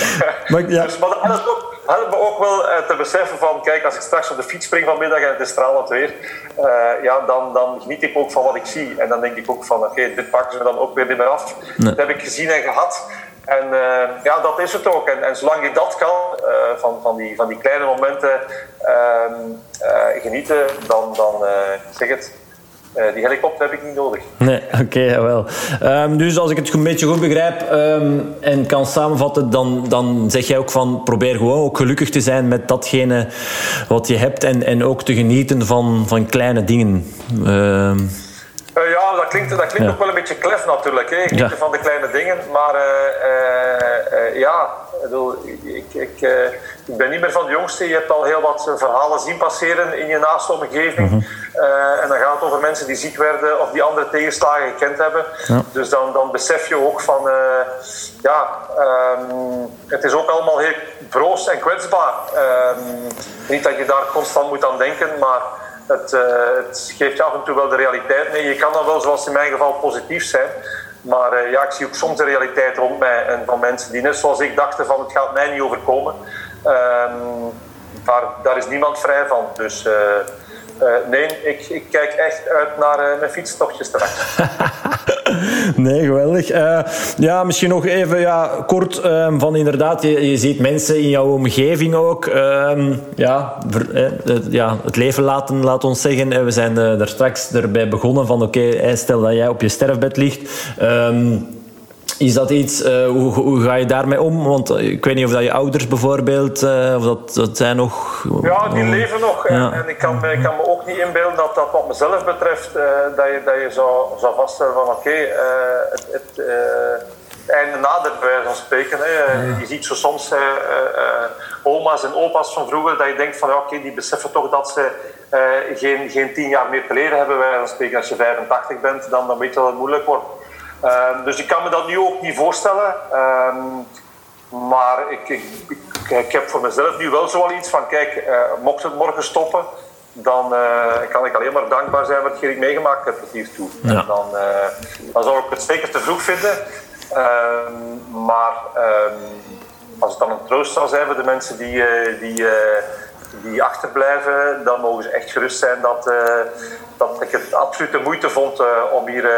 Maar, ja. dus, maar dat helpt ook, me ook wel te beseffen van, kijk, als ik straks op de fiets spring vanmiddag en het is stralend weer, ja, dan, dan geniet ik ook van wat ik zie. En dan denk ik ook van, oké, okay, dit pakken ze dan ook weer niet meer af. Nee. Dat heb ik gezien en gehad. En uh, ja, dat is het ook. En, en zolang je dat kan, uh, van, van, die, van die kleine momenten uh, genieten, dan, dan zeg het. die helikopter heb ik niet nodig. Nee, oké, jawel. Um, dus als ik het een beetje goed begrijp um, en kan samenvatten, dan, dan zeg jij ook van probeer gewoon ook gelukkig te zijn met datgene wat je hebt en, en ook te genieten van, van kleine dingen. Uh, dat klinkt, ook wel een beetje klef natuurlijk. Hè. Ik ja. van de kleine dingen. Maar uh, ja, ik, ik, ik, ben niet meer van de jongste. Je hebt al heel wat verhalen zien passeren in je naaste omgeving. Mhm. en dan gaat het over mensen die ziek werden of die andere tegenslagen gekend hebben. Dus dan, dan besef je ook van... ja, um, het is ook allemaal heel broos en kwetsbaar. Um, niet dat je daar constant moet aan denken, maar het, uh, het, geeft af en toe wel de realiteit mee. Je kan dan wel, zoals in mijn geval, positief zijn. Maar uh, ja, ik zie ook soms de realiteit rond mij en van mensen die net zoals ik dachten van het gaat mij niet overkomen. Um, daar, daar is niemand vrij van. Dus uh, nee, ik, ik, kijk echt uit naar uh, mijn fietstochtje straks. nee, geweldig. Uh, ja, misschien nog even ja, kort ehm, van inderdaad, je, ziet mensen in jouw omgeving ook. Ehm, ja, ja, het leven laten, laat ons zeggen. We zijn er straks erbij begonnen van oké, stel dat jij op je sterfbed ligt. Um, is dat iets, uh, hoe, hoe, ga je daarmee om? Want eh, ik weet niet of dat je ouders bijvoorbeeld, uh, of dat, dat zijn nog... Ja, die leven nog. En, en, ik, kan, ik kan me ook niet inbeelden dat dat wat mezelf betreft, uh, dat, je, dat je zou, zou vaststellen van oké, okay, het, het einde nadert bij wijze van spreken. Hè. Je ziet zo soms oma's en opa's van vroeger, dat je denkt van ja, oké, okay, die beseffen toch dat ze geen, geen tien jaar meer te leren hebben, bij wijze van spreken. Als je 85 bent, dan, dan weet je dat het moeilijk wordt. Ehm, dus ik kan me dat nu ook niet voorstellen. Ehm, maar ik, ik, ik, heb voor mezelf nu wel zoiets van: kijk, uh, mocht het morgen stoppen, dan uh, kan ik alleen maar dankbaar zijn hetgeen ik meegemaakt heb tot hiertoe. Ja. Dan, uh, dan zou ik het zeker te vroeg vinden. Ehm, maar als het dan een troost zou zijn voor de mensen die, die die achterblijven, dan mogen ze echt gerust zijn dat, uh, dat ik het absoluut de moeite vond uh, om hier, uh,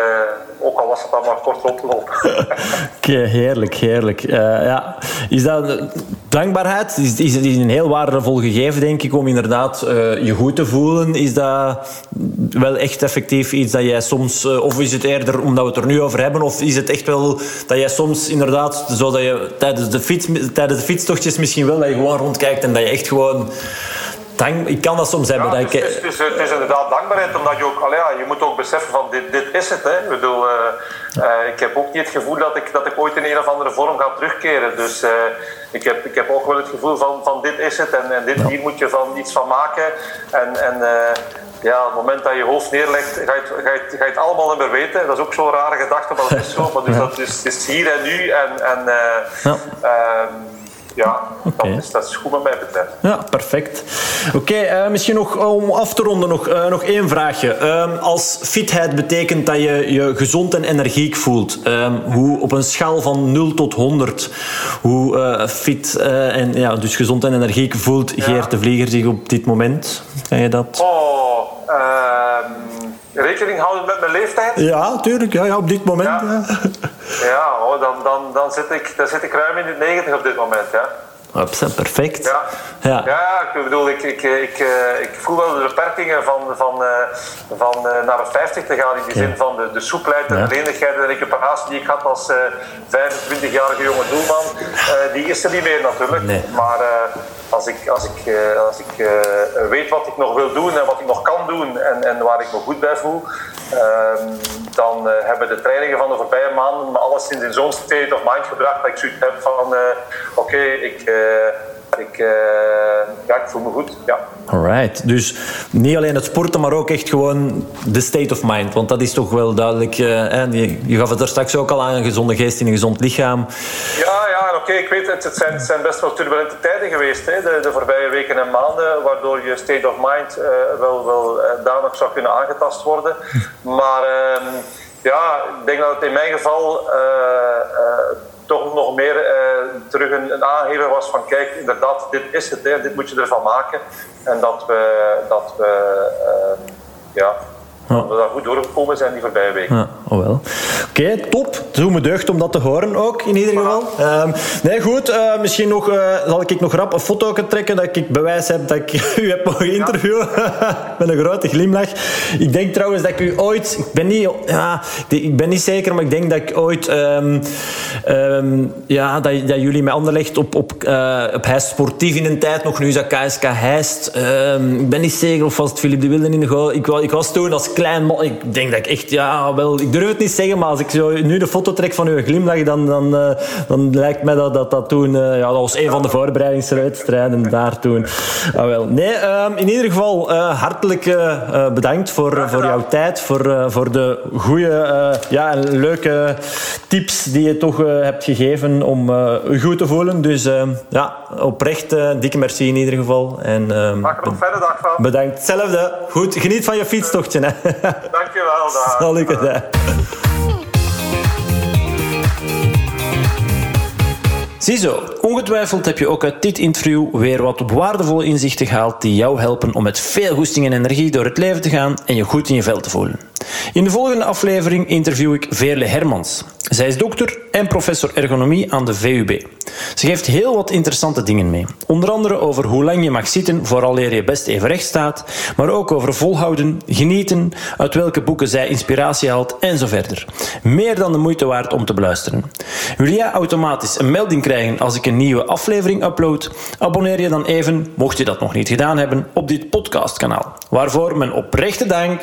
ook al was het dan maar kort rond te lopen. Heerlijk, heerlijk. ja. Is dat dankbaarheid? Is, is, een heel waardevol gegeven, denk ik, om inderdaad je goed te voelen. Is dat wel echt effectief iets dat jij soms, of is het eerder omdat we het er nu over hebben, of is het echt wel dat jij soms inderdaad, zodat je tijdens de, fiets, tijdens de fietstochtjes misschien wel, dat je gewoon rondkijkt en dat je echt gewoon Dank, ik kan dat soms hebben. Ja, het, is, het, is, het, is, inderdaad dankbaarheid, omdat je ook, allee, ja, je moet ook beseffen van dit, dit is het. Hè. Ik, bedoel, uh, uh, ik heb ook niet het gevoel dat ik, dat ik ooit in een of andere vorm ga terugkeren. Dus uh, ik, heb, ik heb ook wel het gevoel van, van dit is het en, en dit, hier moet je van iets van maken. En, en ja, op het moment dat je hoofd neerlegt, ga je, het, ga, je het, ga je het allemaal niet meer weten. Dat is ook zo'n rare gedachte, maar dat is zo. Maar dus dat is, het is hier en nu. En, en, ja. Ehm, ja, okay. dat, is, dat is goed wat mij betreft. Ja, perfect. Oké, okay, uh, misschien nog om af te ronden nog, uh, nog één vraagje. Uh, als fitheid betekent dat je je gezond en energiek voelt, ehm, hoe op een schaal van 0 tot 100, hoe eh, fit en ja, dus gezond en energiek voelt ja. Geert de Vlieger zich op dit moment? Kan je dat? Oh, ehm, rekening houden met mijn leeftijd? Ja, tuurlijk. Ja, ja op dit moment. Ja, ja oh, dan, dan, dan, zit ik, dan zit ik ruim in de 90 op dit moment. Ja. Perfect. Ja, ja. ja ik bedoel, ik, ik, ik, eh, ik voel wel de beperkingen van, van, eh, van uh, naar de 50 te gaan. In die zin van de, de soepelheid en de lenigheid en de recuperatie die ik had als 25-jarige jonge doelman. die is er niet meer natuurlijk. Nee. Maar als ik, als ik, als ik weet wat ik nog wil doen en wat ik nog kan doen en, en waar ik me goed bij voel, ehm, dan hebben de trainingen van de voorbije maanden me alleszins in zo'n state of mind gebracht dat ik zoiets heb van oké, ik ik, uh, ja, ik voel me goed. Ja. Alright. Dus niet alleen het sporten, maar ook echt gewoon de state of mind. Want dat is toch wel duidelijk. Uh, je, je, gaf het er straks ook al aan: een gezonde geest in een gezond lichaam. Ja, ja oké. ik weet het. Het zijn, zijn, best wel turbulente tijden geweest hè, de, de voorbije weken en maanden. Waardoor je state of mind uh, wel, wel nog zou kunnen aangetast worden. Maar ehm, ja, ik denk dat het in mijn geval toch nog meer uh, terug een, een aangever was van kijk, inderdaad, dit is het, dit moet je ervan maken. En dat we, dat we uh, ja, ja. we daar goed doorgekomen zijn die voorbije weken. Ja, oh wel. Oké, okay, top. Zo me deugd om dat te horen ook, in ieder geval. Um, nee, goed. Uh, misschien nog, uh, zal ik nog rap een foto trekken dat ik bewijs heb dat ik u heb mogen interviewen. Met een grote glimlach. Ik denk trouwens dat ik u ooit... Ik ben niet, ja, ik ben niet zeker, maar ik denk dat ik ooit... Um, um, ja, dat, dat jullie mij Anderlecht op, op, uh, op Heist Sportief in een tijd nog. Nu is dat KSK Heist. ik ben niet zeker of was het Philippe de Wilden in de goal. Ik, ik was toen als klein... Ik denk dat ik echt... Ja, wel... Ik durf het niet zeggen, maar als ik zo nu de foto trek van uw glimlach, dan, dan, uh, dan lijkt mij dat dat, dat toen... Uh, ja, dat was een van de voorbereidingswedstrijden daar toen. Ah, wel. Nee, um, in ieder geval uh, hartelijk bedankt voor, voor jouw tijd, voor, voor de goede ja, en leuke tips die je toch hebt gegeven om je goed te voelen. Dus ja, oprecht dikke merci in ieder geval. En, Maak er nog fijne dag van. Bedankt. Hetzelfde. Goed, geniet van je fietstochtje. Hè. Dankjewel. Dag. Zal ik het, Ziezo, ongetwijfeld heb je ook uit dit interview weer wat waardevolle inzichten gehaald die jou helpen om met veel goesting en energie door het leven te gaan en je goed in je vel te voelen. In de volgende aflevering interview ik Veerle Hermans. Zij is dokter en professor ergonomie aan de VUB. Ze geeft heel wat interessante dingen mee. Onder andere over hoe lang je mag zitten vooraleer je best even recht staat, maar ook over volhouden, genieten, uit welke boeken zij inspiratie haalt en zo verder. Meer dan de moeite waard om te beluisteren. Wil jij automatisch een melding krijgen als ik een nieuwe aflevering upload? Abonneer je dan even, mocht je dat nog niet gedaan hebben, op dit podcastkanaal. Waarvoor mijn oprechte dank